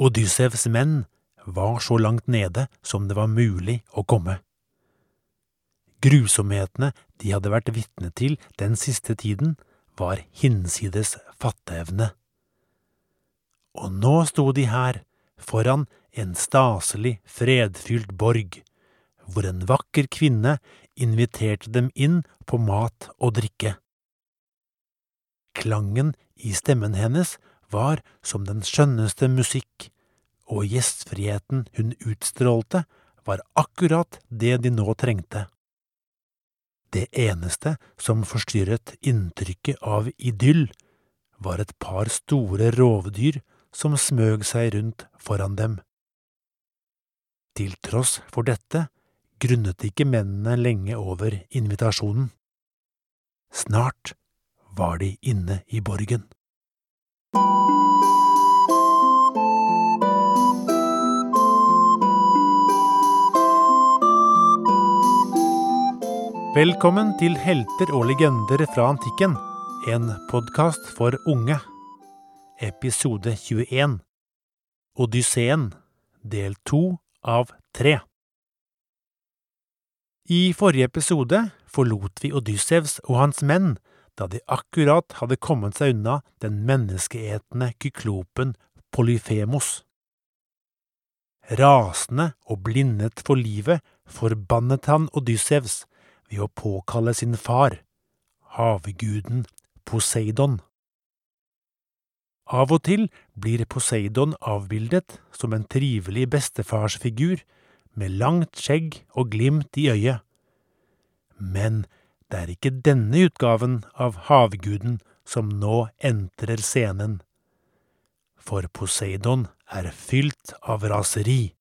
Odyssevs menn var så langt nede som det var mulig å komme. Grusomhetene de hadde vært vitne til den siste tiden, var hinsides fatteevne. Og nå sto de her, foran en staselig, fredfylt borg, hvor en vakker kvinne inviterte dem inn på mat og drikke. Klangen i stemmen hennes var som den skjønneste musikk, og gjestfriheten hun utstrålte var akkurat det de nå trengte. Det eneste som forstyrret inntrykket av idyll, var et par store rovdyr som smøg seg rundt foran dem. Til tross for dette grunnet ikke mennene lenge over invitasjonen. Snart var de inne i borgen. Velkommen til Helter og legender fra antikken, en podkast for unge. Episode 21 Odysseen, del to av tre. I forrige episode forlot vi Odyssevs og hans menn da de akkurat hadde kommet seg unna den menneskeetende kyklopen Polyfemos. Rasende og blindet for livet forbannet han Odyssevs ved å påkalle sin far, havguden Poseidon. Av og til blir Poseidon avbildet som en trivelig bestefarsfigur med langt skjegg og glimt i øyet. Men det er ikke denne utgaven av havguden som nå entrer scenen. For Poseidon er fylt av raseri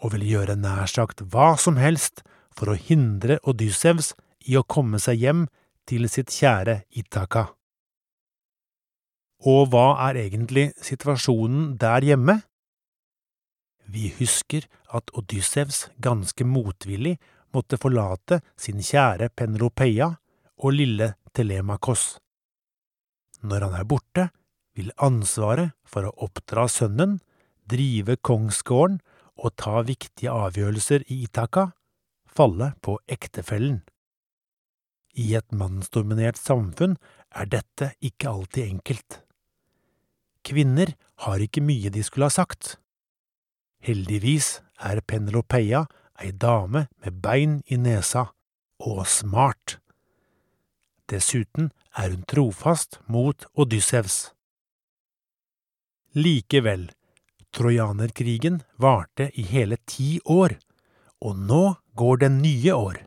og vil gjøre nær sagt hva som helst for å hindre Odyssevs i å komme seg hjem til sitt kjære Itaka. Og hva er egentlig situasjonen der hjemme? Vi husker at Odyssevs ganske motvillig måtte forlate sin kjære Penelopeia og lille Telemakos. Når han er borte, vil ansvaret for å oppdra sønnen, drive kongsgården og ta viktige avgjørelser i Itaka falle på ektefellen. I et mannsdominert samfunn er dette ikke alltid enkelt. Kvinner har ikke mye de skulle ha sagt. Heldigvis er Penelopeia ei dame med bein i nesa, og smart. Dessuten er hun trofast mot Odyssevs. Likevel, trojanerkrigen varte i hele ti år, og nå går det nye år.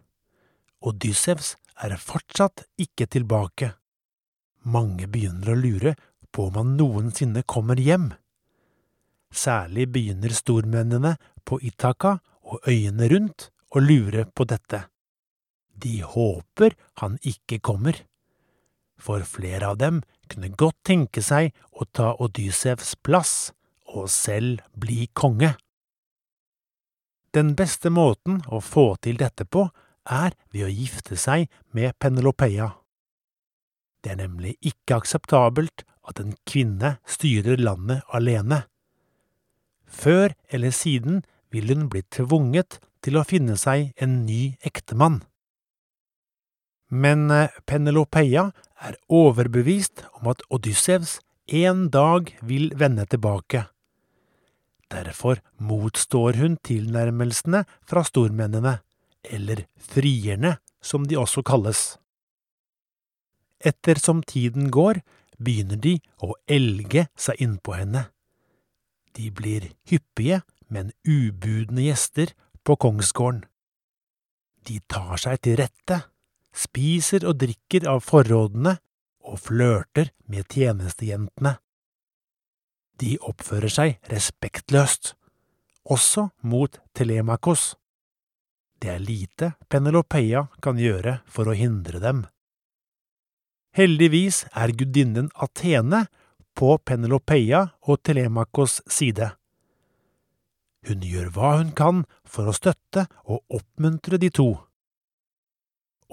Odyssevs er fortsatt ikke tilbake. Mange begynner å lure på om han noensinne kommer hjem. Særlig begynner stormennene på Itaka og øyene rundt og lure på dette. De håper han ikke kommer, for flere av dem kunne godt tenke seg å ta Odyssevs plass og selv bli konge. Den beste måten å få til dette på er ved å gifte seg med Penelopeia. Det er nemlig ikke akseptabelt at en kvinne styrer landet alene. Før eller siden vil hun bli tvunget til å finne seg en ny ektemann. Men eh, Penelopeia er overbevist om at Odyssevs en dag vil vende tilbake. Derfor motstår hun tilnærmelsene fra stormennene, eller frierne, som de også kalles. Ettersom tiden går, begynner de å elge seg innpå henne. De blir hyppige, men ubudne gjester på kongsgården. De tar seg til rette, spiser og drikker av forrådene og flørter med tjenestejentene. De oppfører seg respektløst, også mot Telemakos. Det er lite Penelopeia kan gjøre for å hindre dem. Heldigvis er gudinnen Athene på Penelopeia og Telemakos side. Hun gjør hva hun kan for å støtte og oppmuntre de to.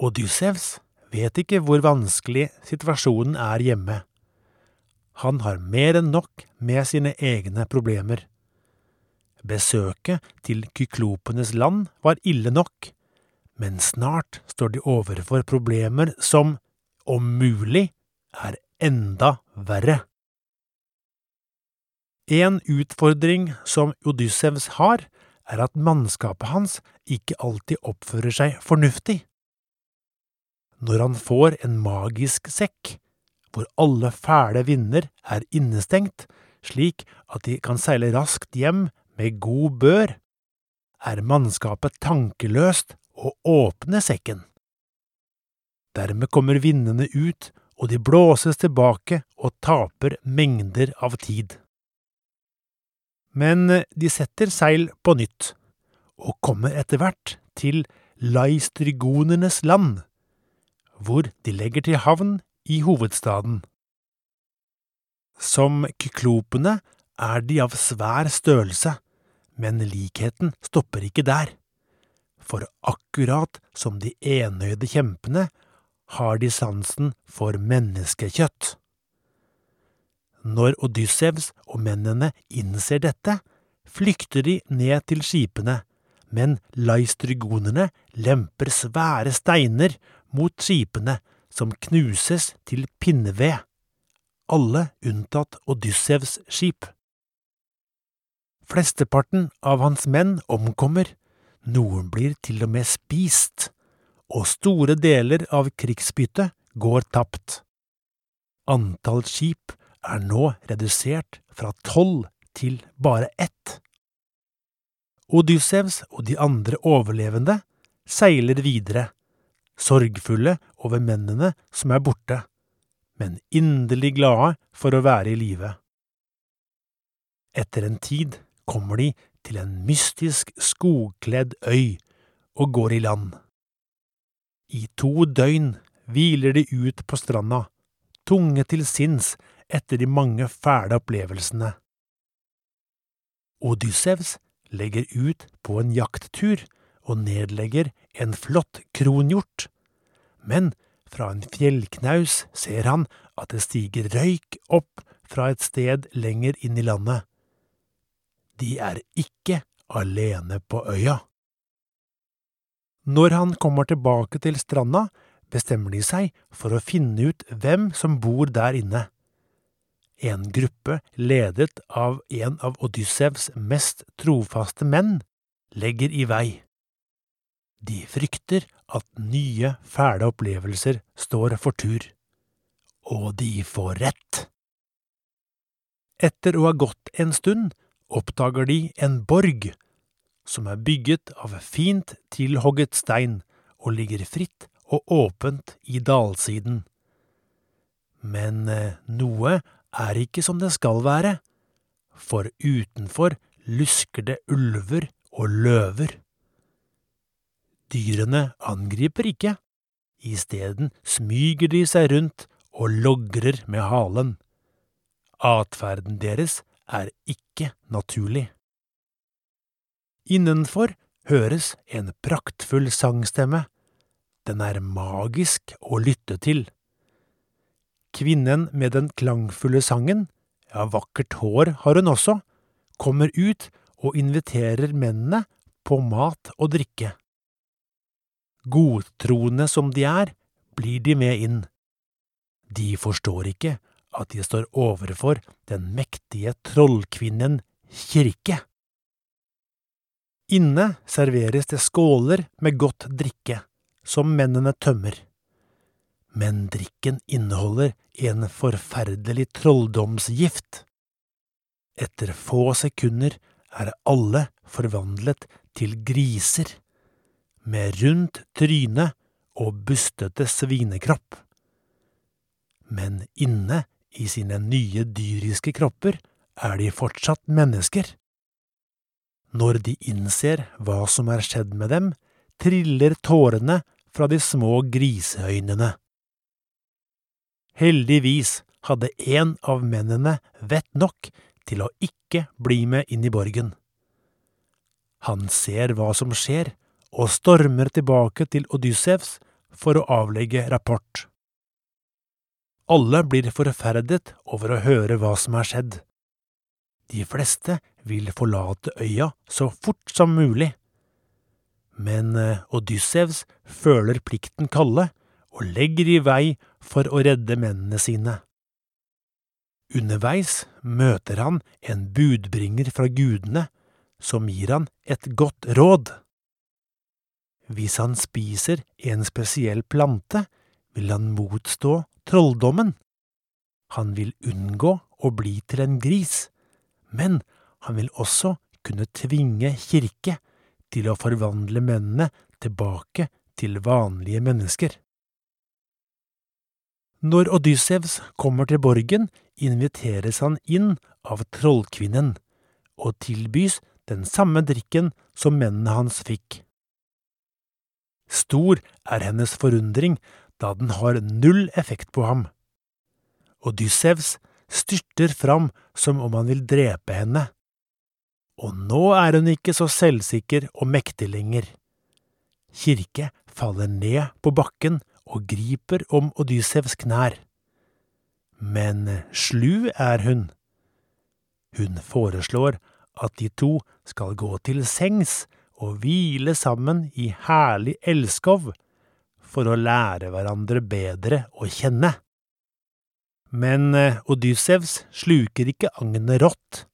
Odyssevs vet ikke hvor vanskelig situasjonen er hjemme. Han har mer enn nok med sine egne problemer, Besøket til kyklopenes land var ille nok, men snart står de overfor problemer som, om mulig, er enda verre. En utfordring som Odyssevs har, er at mannskapet hans ikke alltid oppfører seg fornuftig. Når han får en magisk sekk, hvor alle fæle vinder er innestengt, slik at de kan seile raskt hjem med god bør, er mannskapet tankeløst og åpner sekken. Dermed kommer vindene ut, og de blåses tilbake og taper mengder av tid. Men de setter seil på nytt, og kommer etter hvert til laistrygonernes land, hvor de legger til havn i hovedstaden. Som kyklopene er de av svær størrelse, men likheten stopper ikke der, for akkurat som de enøyde kjempene har de sansen for menneskekjøtt. Når Odyssevs og mennene innser dette, flykter de ned til skipene, men laistrygonerne lemper svære steiner mot skipene, som knuses til pinneved, alle unntatt Odyssevs skip. Flesteparten av hans menn omkommer, noen blir til og med spist, og store deler av krigsbyttet går tapt. Antall skip er nå redusert fra tolv til bare ett. Odyssevs og de andre overlevende seiler videre, sorgfulle over mennene som er borte, men inderlig glade for å være i live. Etter en tid kommer de til en mystisk skogkledd øy og går i land. I to døgn hviler de ut på stranda, tunge til sinns etter de mange fæle opplevelsene. Odyssevs legger ut på en jakttur og nedlegger en flott kronhjort, men fra en fjellknaus ser han at det stiger røyk opp fra et sted lenger inn i landet. De er ikke alene på øya. Når han kommer tilbake til stranda, bestemmer de seg for å finne ut hvem som bor der inne. En gruppe ledet av en av Odyssevs mest trofaste menn legger i vei. De frykter at nye, fæle opplevelser står for tur. Og de får rett. Etter å ha gått en stund oppdager de en borg, som er bygget av fint tilhogget stein og ligger fritt og åpent i dalsiden. Men eh, noe er ikke som det skal være, for utenfor lusker det ulver og løver. Dyrene angriper ikke, isteden smyger de seg rundt og logrer med halen. Atferden deres er ikke naturlig. Innenfor høres en praktfull sangstemme. Den er magisk å lytte til. Kvinnen med den klangfulle sangen, ja, vakkert hår har hun også, kommer ut og inviterer mennene på mat og drikke. Godtroende som de er, blir de med inn. De forstår ikke at de står overfor den mektige trollkvinnen Kirke. Inne serveres det skåler med godt drikke, som mennene tømmer men drikken inneholder en forferdelig trolldomsgift. Etter få sekunder er alle forvandlet til griser, med rundt tryne og bustete svinekropp. Men inne i sine nye dyriske kropper er de fortsatt mennesker. Når de innser hva som er skjedd med dem, triller tårene fra de små griseøynene. Heldigvis hadde en av mennene vett nok til å ikke bli med inn i borgen. Han ser hva som skjer, og stormer tilbake til Odyssevs for å avlegge rapport. Alle blir forferdet over å høre hva som er skjedd. De fleste vil forlate øya så fort som mulig. Men eh, Odyssevs føler plikten kalle og legger i vei for å redde mennene sine. Underveis møter han en budbringer fra gudene som gir han et godt råd. Hvis han spiser en spesiell plante, vil han motstå trolldommen. Han vil unngå å bli til en gris, men han vil også kunne tvinge kirke til å forvandle mennene tilbake til vanlige mennesker. Når Odyssevs kommer til borgen, inviteres han inn av trollkvinnen og tilbys den samme drikken som mennene hans fikk. Stor er hennes forundring da den har null effekt på ham. Odyssevs styrter fram som om han vil drepe henne. Og nå er hun ikke så selvsikker og mektig lenger. Kirke faller ned på bakken og griper om Odyssevs knær. Men slu er hun. Hun foreslår at de to skal gå til sengs og hvile sammen i herlig elskov for å lære hverandre bedre å kjenne. Men Odyssevs sluker ikke agnet rått.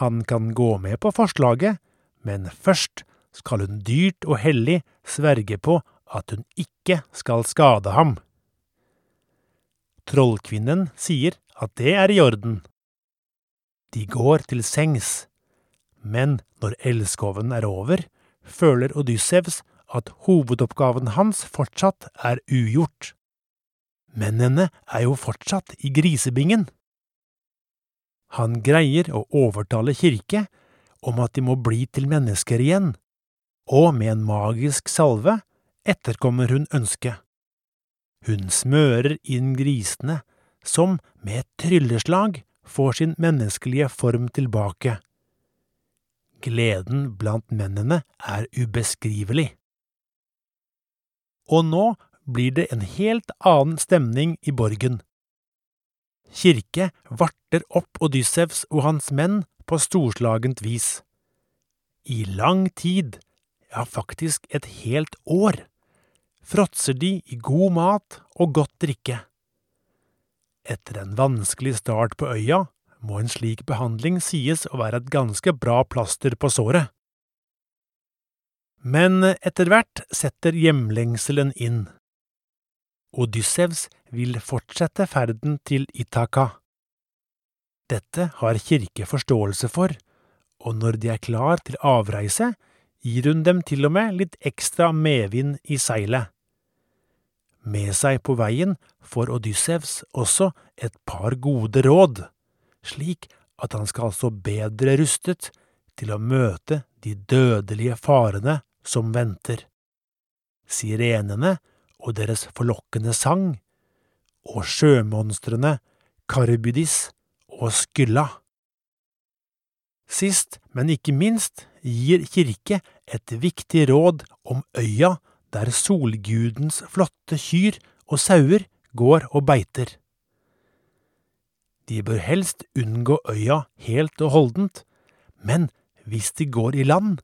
Han kan gå med på forslaget, men først skal hun dyrt og hellig sverge på at hun ikke skal skade ham. Trollkvinnen sier at det er i orden. De går til sengs, men når elskoven er over, føler Odyssevs at hovedoppgaven hans fortsatt er ugjort. Mennene er jo fortsatt i grisebingen. Han greier å overtale Kirke om at de må bli til mennesker igjen, og med en magisk salve etterkommer hun ønsket. Hun smører inn grisene, som med et trylleslag får sin menneskelige form tilbake. Gleden blant mennene er ubeskrivelig. Og nå blir det en helt annen stemning i borgen. Kirke varter opp Odyssevs og hans menn på storslagent vis. I lang tid, ja faktisk et helt år, fråtser de i god mat og godt drikke. Etter en vanskelig start på øya må en slik behandling sies å være et ganske bra plaster på såret. Men etter hvert setter hjemlengselen inn. Odyssevs vil fortsette ferden til Itaka. Dette har Kirke forståelse for, og når de er klar til avreise, gir hun dem til og med litt ekstra medvind i seilet. Med seg på veien får Odyssevs også et par gode råd, slik at han skal stå bedre rustet til å møte de dødelige farene som venter. Sirenene og deres forlokkende sang, og sjømonstrene Karybydis og Skylla. Sist, men ikke minst, gir Kirke et viktig råd om øya der solgudens flotte kyr og sauer går og beiter. De bør helst unngå øya helt og holdent, men hvis de går i land,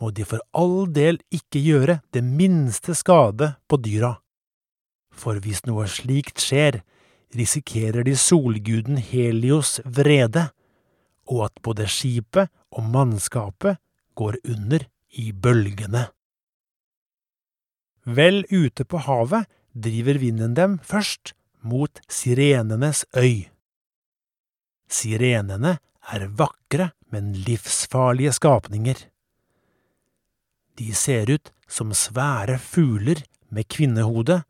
må de for all del ikke gjøre det minste skade på dyra. For hvis noe slikt skjer, risikerer de solguden Helios vrede, og at både skipet og mannskapet går under i bølgene. Vel ute på havet driver vinden dem først mot sirenenes øy. Sirenene er vakre, men livsfarlige skapninger. De ser ut som svære fugler med kvinnehode,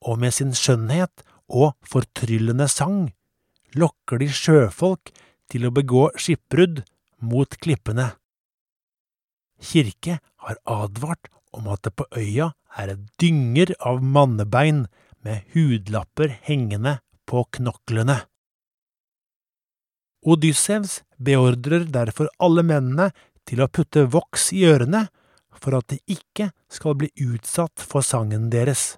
og med sin skjønnhet og fortryllende sang lokker de sjøfolk til å begå skipbrudd mot klippene. Kirke har advart om at det på øya er dynger av mannebein med hudlapper hengende på knoklene. Odyssevs beordrer derfor alle mennene til å putte voks i ørene for at de ikke skal bli utsatt for sangen deres.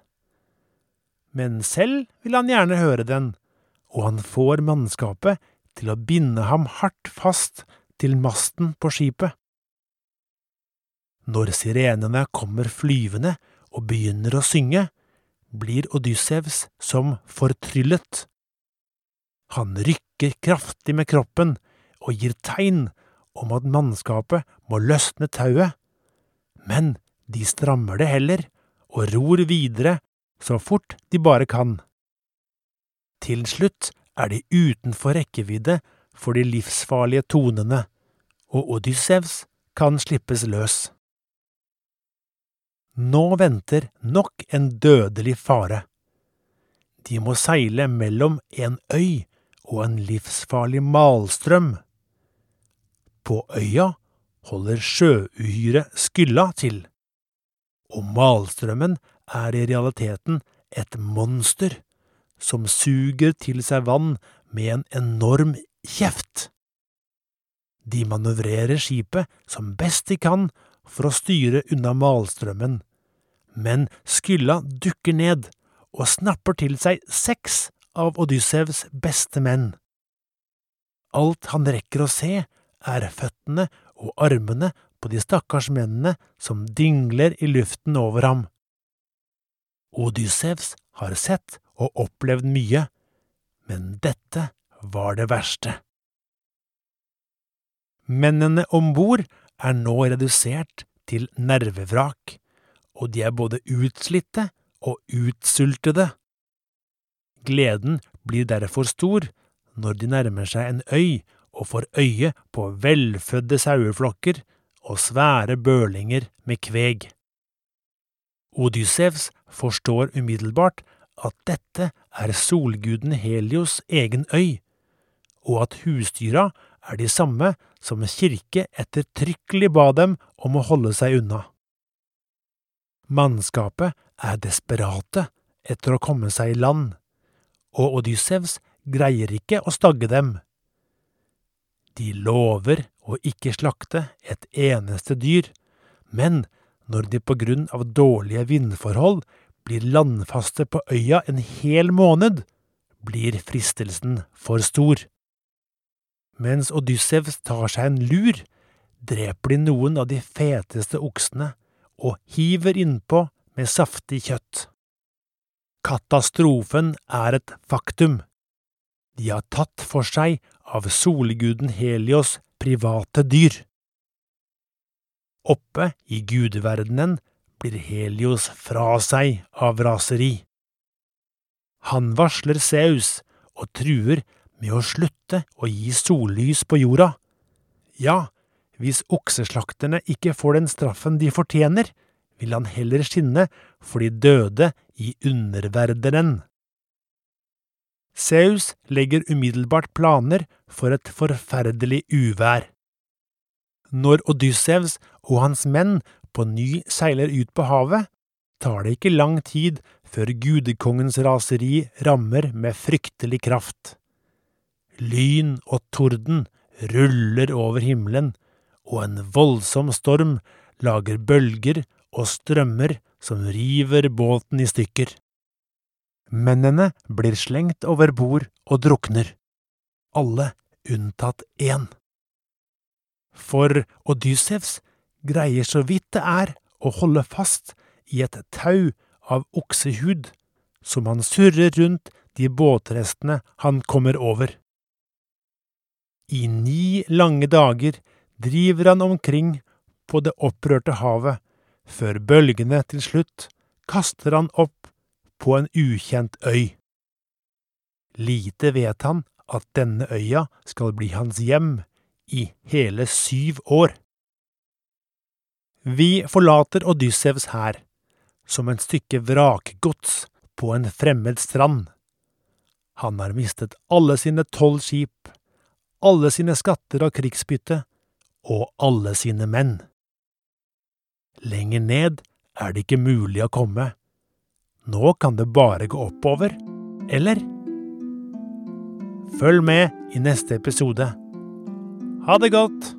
Men selv vil han gjerne høre den, og han får mannskapet til å binde ham hardt fast til masten på skipet. Når sirenene kommer flyvende og begynner å synge, blir Odyssevs som fortryllet. Han rykker kraftig med kroppen og gir tegn om at mannskapet må løsne tauet, men de strammer det heller og ror videre så fort de bare kan. Til slutt er de utenfor rekkevidde for de livsfarlige tonene, og Odyssevs kan slippes løs. Nå venter nok en dødelig fare. De må seile mellom en øy og en livsfarlig malstrøm. På øya holder sjøuhyret Skylla til, og malstrømmen er i realiteten et monster som suger til seg vann med en enorm kjeft. De manøvrerer skipet som best de kan for å styre unna malstrømmen, men Skylla dukker ned og snapper til seg seks av Odyssevs beste menn. Alt han rekker å se, er føttene og armene på de stakkars mennene som dingler i luften over ham. Odyssevs har sett og opplevd mye, men dette var det verste. Mennene om bord er nå redusert til nervevrak, og de er både utslitte og utsultede. Gleden blir derfor stor når de nærmer seg en øy og får øye på velfødde saueflokker og svære bølinger med kveg. Odyssevs forstår umiddelbart at dette er solguden Helios egen øy, og at husdyra er de samme som Kirke ettertrykkelig ba dem om å holde seg unna. Mannskapet er desperate etter å komme seg i land, og Odyssevs greier ikke å stagge dem. De lover å ikke slakte et eneste dyr, men når de på grunn av dårlige vindforhold blir landfaste på øya en hel måned, blir fristelsen for stor. Mens Odyssevs tar seg en lur, dreper de noen av de feteste oksene og hiver innpå med saftig kjøtt. Katastrofen er et faktum. De har tatt for seg av solguden Helios private dyr. Oppe i gudeverdenen blir Helios fra seg av raseri. Han varsler Zeus og truer med å slutte å gi sollys på jorda. Ja, hvis okseslakterne ikke får den straffen de fortjener, vil han heller skinne for de døde i underverdenen. Zeus legger umiddelbart planer for et forferdelig uvær. Når Odyssevs og hans menn på ny seiler ut på havet, tar det ikke lang tid før gudekongens raseri rammer med fryktelig kraft. Lyn og torden ruller over himmelen, og en voldsom storm lager bølger og strømmer som river båten i stykker. Mennene blir slengt over bord og drukner, alle unntatt én. For Odyssevs greier så vidt det er å holde fast i et tau av oksehud som han surrer rundt de båtrestene han kommer over. I ni lange dager driver han omkring på det opprørte havet, før bølgene til slutt kaster han opp på en ukjent øy. Lite vet han at denne øya skal bli hans hjem i hele syv år. Vi forlater Odyssevs hær, som en stykke vrakgods på en fremmed strand. Han har mistet alle sine tolv skip, alle sine skatter og krigsbytte, og alle sine menn. Lenger ned er det ikke mulig å komme, nå kan det bare gå oppover, eller? Følg med i neste episode. Ha det godt!